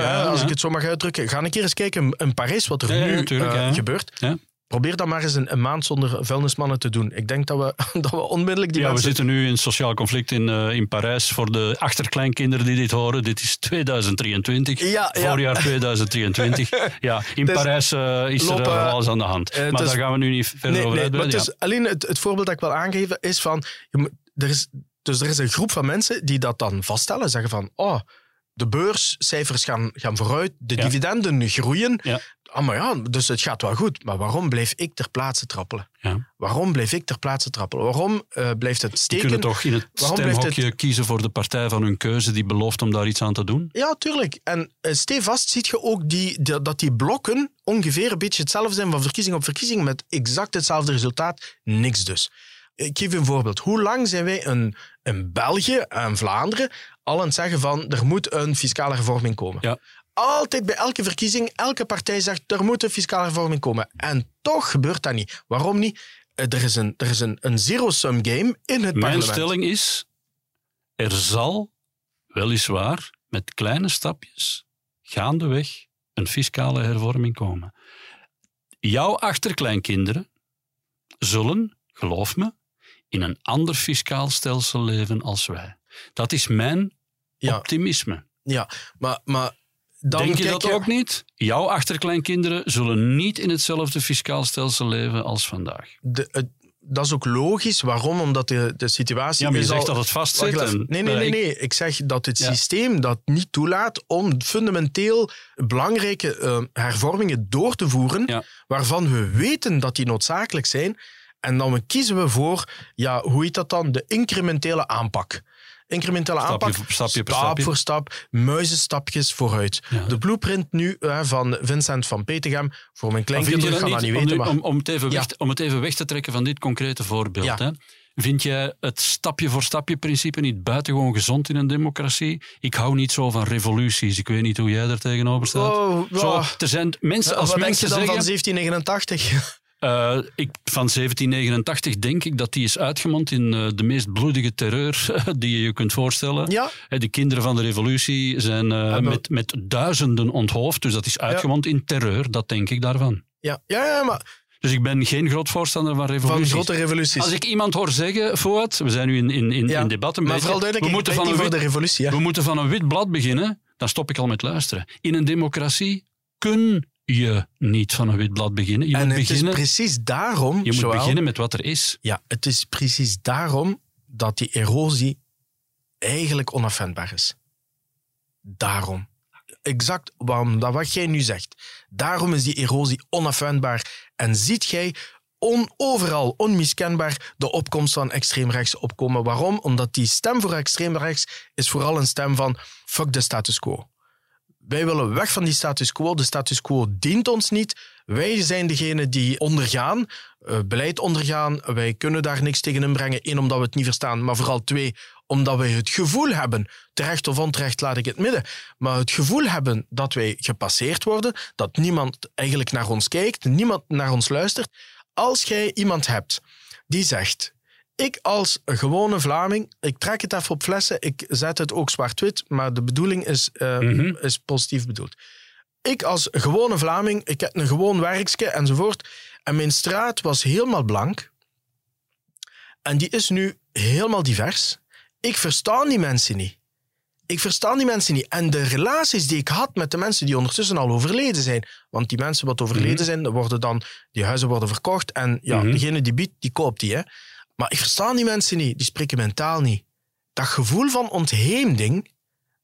Speaker 1: ja,
Speaker 2: hè, als
Speaker 1: ja.
Speaker 2: ik het zo mag uitdrukken. Ga een keer eens kijken in Parijs wat er nu
Speaker 1: ja.
Speaker 2: gebeurt. Probeer dan maar eens een, een maand zonder vuilnismannen te doen. Ik denk dat we, dat we onmiddellijk die
Speaker 1: Ja, we zitten nu in sociaal conflict in, eh, in Parijs. Voor de achterkleinkinderen die dit horen, dit is 2023.
Speaker 2: Ja, ja.
Speaker 1: Voorjaar 2023. ja, in
Speaker 2: Dus
Speaker 1: Parijs eh, is
Speaker 2: lopen-
Speaker 1: er alles aan de hand. maar
Speaker 2: dus-
Speaker 1: daar gaan we nu niet verder
Speaker 2: Nee,
Speaker 1: over
Speaker 2: nee, is alleen het, het voorbeeld dat ik wil aangeven is van... Er is, dus er is een groep van mensen die dat dan vaststellen. Zeggen van, oh, de beurscijfers gaan, gaan vooruit, de
Speaker 1: Ja.
Speaker 2: dividenden groeien.
Speaker 1: Ja.
Speaker 2: Ah, maar ja, dus het gaat wel goed. Maar waarom blijf ik ter plaatse trappelen?
Speaker 1: Ja.
Speaker 2: Waarom blijf ik ter plaatse trappelen? Waarom eh, blijft het
Speaker 1: Die
Speaker 2: steken?
Speaker 1: kunnen toch in het
Speaker 2: Waarom
Speaker 1: stemhokje kiezen voor de partij van hun keuze die belooft om daar iets aan te doen?
Speaker 2: Ja, tuurlijk. En uh, stevast ziet je ook die, die- dat die blokken ongeveer een beetje hetzelfde zijn van verkiezing op verkiezing met exact hetzelfde resultaat. Niks dus. Ik geef een voorbeeld. Hoe lang zijn wij in, in België en Vlaanderen al aan het zeggen van er moet een fiscale hervorming komen?
Speaker 1: Ja.
Speaker 2: Altijd bij elke verkiezing, elke partij zegt er moet een fiscale hervorming komen. En toch gebeurt dat niet. Waarom niet? Eh, Er is een, er is een, een zero-sum game in het
Speaker 1: Mijn
Speaker 2: parlement.
Speaker 1: stelling is, er zal weliswaar met kleine stapjes gaandeweg een fiscale hervorming komen. Jouw achterkleinkinderen zullen, geloof me, in een ander fiscaal stelsel leven als wij. Dat is mijn
Speaker 2: Ja.
Speaker 1: optimisme.
Speaker 2: Ja, maar, maar dan
Speaker 1: Denk je dat ook niet? Jouw achterkleinkinderen zullen niet in hetzelfde fiscaal stelsel leven als vandaag.
Speaker 2: de, dat is ook logisch. Waarom? Omdat de, de situatie.
Speaker 1: Ja, maar je
Speaker 2: is
Speaker 1: zegt
Speaker 2: al...
Speaker 1: dat het vastzit. En-
Speaker 2: Nee, nee, nee,
Speaker 1: ik-
Speaker 2: nee. Ik zeg dat het
Speaker 1: Ja.
Speaker 2: systeem dat niet toelaat om fundamenteel belangrijke eh, hervormingen door te voeren,
Speaker 1: Ja.
Speaker 2: waarvan we weten dat die noodzakelijk zijn. En dan kiezen we voor, ja, hoe heet dat dan? De incrementele aanpak. Incrementele
Speaker 1: Stapje
Speaker 2: aanpak,
Speaker 1: voor stapje
Speaker 2: stap
Speaker 1: stapje.
Speaker 2: voor stap, muizenstapjes vooruit.
Speaker 1: Ja.
Speaker 2: De blueprint nu eh, van Vincent van Petegem, voor mijn kleinkinderen gaan dat
Speaker 1: niet,
Speaker 2: weten, maar...
Speaker 1: om, om, het even
Speaker 2: Ja.
Speaker 1: weg, om het even weg te trekken van dit concrete voorbeeld.
Speaker 2: Ja.
Speaker 1: Hè? Vind jij het stapje voor stapje principe niet buitengewoon gezond in een democratie? Ik hou niet zo van revoluties. Ik weet niet hoe jij daar tegenover staat.
Speaker 2: Oh,
Speaker 1: Zo, er zijn mensen, als
Speaker 2: Wat denk
Speaker 1: mensen
Speaker 2: je dan
Speaker 1: zeggen...
Speaker 2: van 1789?
Speaker 1: Eh, ik, van 1789 denk ik dat die is uitgemond in eh, de meest bloedige terreur die je je kunt voorstellen.
Speaker 2: ja,
Speaker 1: Eh, De kinderen van de revolutie zijn met, met duizenden onthoofd, dus dat is uitgemond in terreur, dat denk ik daarvan.
Speaker 2: ja, ja, ja, maar
Speaker 1: Dus ik ben geen groot voorstander van
Speaker 2: van
Speaker 1: revoluties.
Speaker 2: grote revoluties.
Speaker 1: Als ik iemand hoor zeggen, Fuad, we zijn nu in, in, in,
Speaker 2: Ja,
Speaker 1: in debat een
Speaker 2: maar
Speaker 1: beetje,
Speaker 2: vooral
Speaker 1: we moeten, van een wit,
Speaker 2: de revolutie.
Speaker 1: We moeten van een wit blad beginnen, dan stop ik al met luisteren. In een democratie kun je niet van een wit blad beginnen. Je
Speaker 2: En
Speaker 1: moet,
Speaker 2: het is
Speaker 1: beginnen,
Speaker 2: precies daarom,
Speaker 1: je moet beginnen met wat er is.
Speaker 2: Ja, het is precies daarom dat die erosie eigenlijk onafwendbaar is. Daarom. Exact waarom, dat wat jij nu zegt. Daarom is die erosie onafwendbaar. En ziet jij on, overal onmiskenbaar de opkomst van extreemrechts opkomen. Waarom? Omdat die stem voor extreemrechts is vooral een stem van fuck de status quo. Wij willen weg van die status quo. De status quo dient ons niet. Wij zijn degene die ondergaan, eh, beleid ondergaan. Wij kunnen daar niks tegen inbrengen. Eén, omdat we het niet verstaan. Maar vooral twee, omdat wij het gevoel hebben, terecht of onterecht laat ik het midden, maar het gevoel hebben dat wij gepasseerd worden, dat niemand eigenlijk naar ons kijkt, niemand naar ons luistert. Als jij iemand hebt die zegt, ik als gewone Vlaming, ik trek het even op flessen, ik zet het ook zwart-wit, maar de bedoeling is, eh,
Speaker 1: Mhm.
Speaker 2: is positief bedoeld. Ik als gewone Vlaming, ik heb een gewoon werkske enzovoort, en mijn straat was helemaal blank, en die is nu helemaal divers. Ik verstaan die mensen niet. Ik verstaan die mensen niet. En de relaties die ik had met de mensen die ondertussen al overleden zijn, want die mensen wat overleden
Speaker 1: Mhm.
Speaker 2: zijn, worden dan, die huizen worden verkocht en ja,
Speaker 1: Mhm.
Speaker 2: degene die biedt, die koopt die. Hè. Maar ik verstaan die mensen niet, die spreken mentaal niet. Dat gevoel van ontheemding,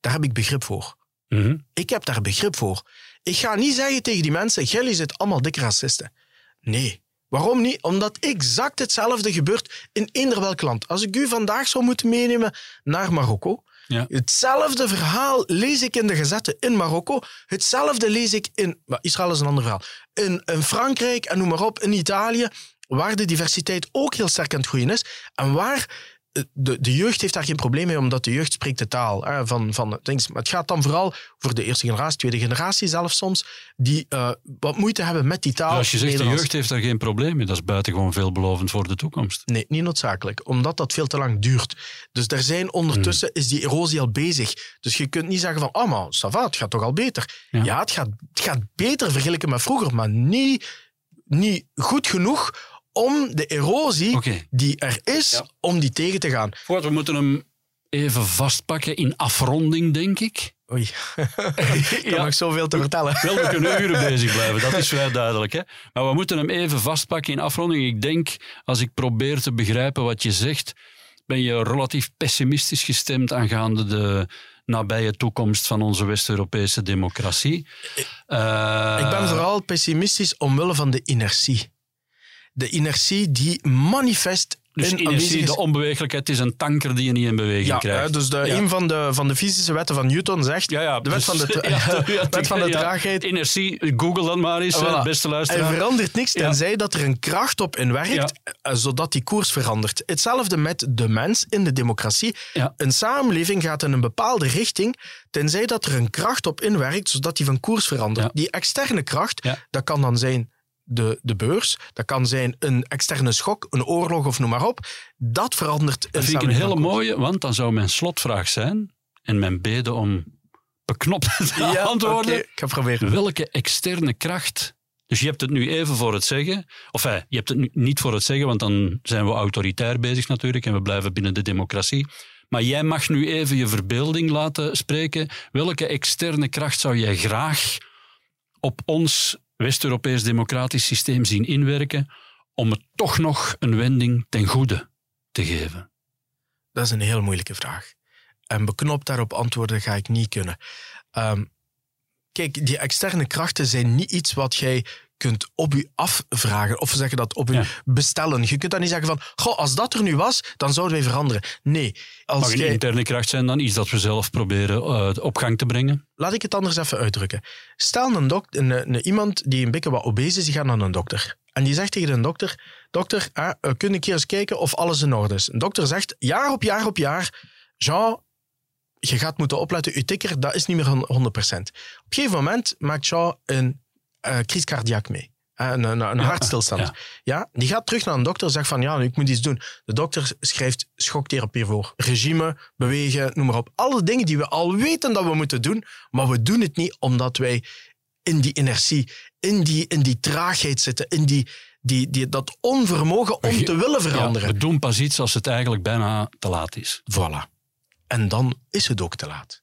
Speaker 2: daar heb ik begrip voor.
Speaker 1: Mhm.
Speaker 2: Ik heb daar begrip voor. Ik ga niet zeggen tegen die mensen, jullie zijn allemaal dikke racisten. Nee. Waarom niet? Omdat exact hetzelfde gebeurt in eender welk land. Als ik u vandaag zou moeten meenemen naar Marokko,
Speaker 1: Ja.
Speaker 2: hetzelfde verhaal lees ik in de Gazette in Marokko, hetzelfde lees ik in... Israël is een ander verhaal. In, in Frankrijk en noem maar op, in Italië, waar de diversiteit ook heel sterk aan het groeien is en waar eh, de, de jeugd heeft daar geen probleem mee, omdat de jeugd spreekt de taal hè, van, van things. Maar het gaat dan vooral voor de eerste generatie, tweede generatie zelfs soms, die eh, wat moeite hebben met die taal.
Speaker 1: Ja, als je zegt de jeugd heeft daar geen probleem mee, dat is buitengewoon veelbelovend voor de toekomst.
Speaker 2: Nee, niet noodzakelijk, omdat dat veel te lang duurt. Dus er zijn ondertussen, is die erosie al bezig. Dus je kunt niet zeggen van, oh maar, het gaat toch al beter.
Speaker 1: Ja.
Speaker 2: Ja, het, gaat, het gaat beter vergeleken met vroeger, maar niet, niet goed genoeg om de erosie die er is,
Speaker 1: Ja.
Speaker 2: om die tegen te gaan.
Speaker 1: Voort, we moeten hem even vastpakken in afronding, denk ik.
Speaker 2: Oei, ik heb
Speaker 1: Ja.
Speaker 2: nog zoveel te vertellen.
Speaker 1: Wel, we kunnen uren bezig blijven, dat is vrij duidelijk. Hè? Maar we moeten hem even vastpakken in afronding. Ik denk, als ik probeer te begrijpen wat je zegt, ben je relatief pessimistisch gestemd aangaande de nabije toekomst van onze West-Europese democratie. Eh,
Speaker 2: Ik ben vooral pessimistisch omwille van de inertie. De inertie die manifest
Speaker 1: Dus
Speaker 2: in
Speaker 1: inertie, de onbewegelijkheid is een tanker die je niet in beweging
Speaker 2: Ja,
Speaker 1: krijgt.
Speaker 2: dus de,
Speaker 1: Ja.
Speaker 2: een van de, van de fysische wetten van Newton zegt...
Speaker 1: Ja, ja,
Speaker 2: de wet van de,
Speaker 1: ja,
Speaker 2: wet van de traagheid...
Speaker 1: Inertie, google dat maar eens,
Speaker 2: Voilà.
Speaker 1: beste luisteraar.
Speaker 2: verandert niks tenzij dat er een kracht op inwerkt, eh, zodat die koers verandert. Hetzelfde met de mens in de democratie. Een samenleving gaat in een bepaalde richting, tenzij dat er een kracht op inwerkt, zodat die van koers verandert. Die externe kracht, dat kan dan zijn de, de beurs, dat kan zijn een externe schok, een oorlog of noem maar op. Dat verandert
Speaker 1: Dat vind ik een hele mooie, want dan zou mijn slotvraag zijn, en mijn bede om beknopt te
Speaker 2: ja,
Speaker 1: antwoorden,
Speaker 2: oké, ik ga proberen.
Speaker 1: welke externe kracht... Dus je hebt het nu even voor het zeggen. Of hey, je hebt het nu niet voor het zeggen, want dan zijn we autoritair bezig natuurlijk en we blijven binnen de democratie. Maar jij mag nu even je verbeelding laten spreken. Welke externe kracht zou jij graag op ons West-Europees democratisch systeem zien inwerken om het toch nog een wending ten goede te geven?
Speaker 2: Dat is een heel moeilijke vraag. En beknopt daarop antwoorden ga ik niet kunnen. Ehm, kijk, die externe krachten zijn niet iets wat jij kunt op u afvragen. Of zeggen dat op u bestellen. Je kunt dan niet zeggen van, goh, als dat er nu was, dan zouden wij veranderen. Nee. Als
Speaker 1: Mag een
Speaker 2: jij...
Speaker 1: interne kracht zijn dan iets dat we zelf proberen uh, op gang te brengen?
Speaker 2: Laat ik het anders even uitdrukken. Stel een, een, een, iemand die een beetje wat obese is, die gaat naar een dokter. En die zegt tegen de dokter, dokter, eh, kun ik hier eens kijken of alles in orde is? Een dokter zegt, jaar op jaar op jaar, Jean, je gaat moeten opletten, je tikker, dat is niet meer 100%. Op een gegeven moment maakt Jean een uh, crisis cardiac mee. Een, een, een hartstilstand. Ja. ja. die gaat terug naar een dokter en zegt van ja, ik moet iets doen. De dokter schrijft schoktherapie voor. Regime, bewegen, noem maar op. Alle dingen die we al weten dat we moeten doen, maar we doen het niet omdat wij in die inertie, in die, in die traagheid zitten, in die, die, die, dat onvermogen om te willen veranderen.
Speaker 1: Ja, we doen pas iets als het eigenlijk bijna te laat is.
Speaker 2: Voilà. En dan is het ook te laat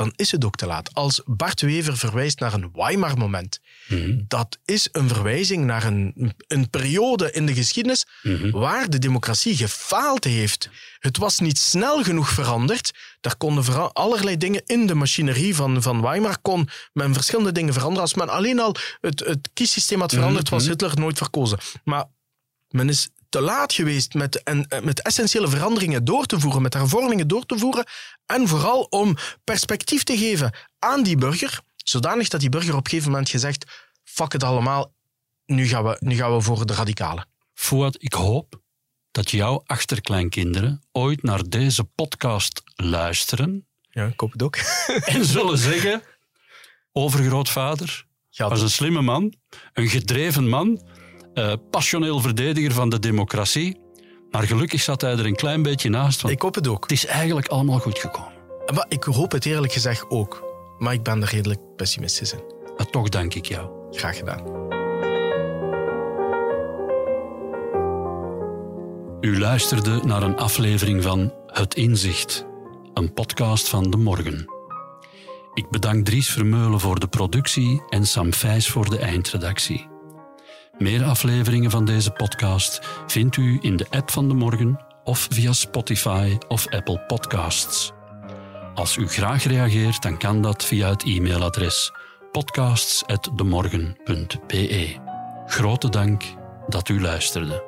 Speaker 2: dan is het ook te laat. Als Bart Wever verwijst naar een Weimar-moment, mm dat is een verwijzing naar een, een periode in de geschiedenis mm waar de democratie gefaald heeft. Het was niet snel genoeg veranderd. Daar konden allerlei dingen in de machinerie van, van Weimar kon men verschillende dingen veranderen. Als men alleen al het, het kiessysteem had veranderd, was mhm. Hitler nooit verkozen. Maar men is te laat geweest met, en, eh, met essentiële veranderingen door te voeren, met hervormingen door te voeren. En vooral om perspectief te geven aan die burger, zodanig dat die burger op een gegeven moment gezegd: fuck het allemaal, nu gaan we, nu gaan we voor de radicalen.
Speaker 1: Fouad, ik hoop dat jouw achterkleinkinderen ooit naar deze podcast luisteren.
Speaker 2: Ja, ik hoop het ook.
Speaker 1: en zullen zeggen: overgrootvader was een slimme man, een gedreven man uh, passioneel verdediger van de democratie. Maar gelukkig zat hij er een klein beetje naast.
Speaker 2: ik hoop het ook.
Speaker 1: Het is eigenlijk allemaal goed gekomen.
Speaker 2: Maar ik hoop het eerlijk gezegd ook. Maar ik ben er redelijk pessimistisch in.
Speaker 1: Maar toch dank ik jou.
Speaker 2: Graag gedaan.
Speaker 1: U luisterde naar een aflevering van Het Inzicht, een podcast van De Morgen. Ik bedank Dries Vermeulen voor de productie en Sam Vijs voor de eindredactie. Meer afleveringen van deze podcast vindt u in de app van de morgen of via Spotify of Apple Podcasts. Als u graag reageert, dan kan dat via het e-mailadres podcasts.demorgen.be. Grote dank dat u luisterde.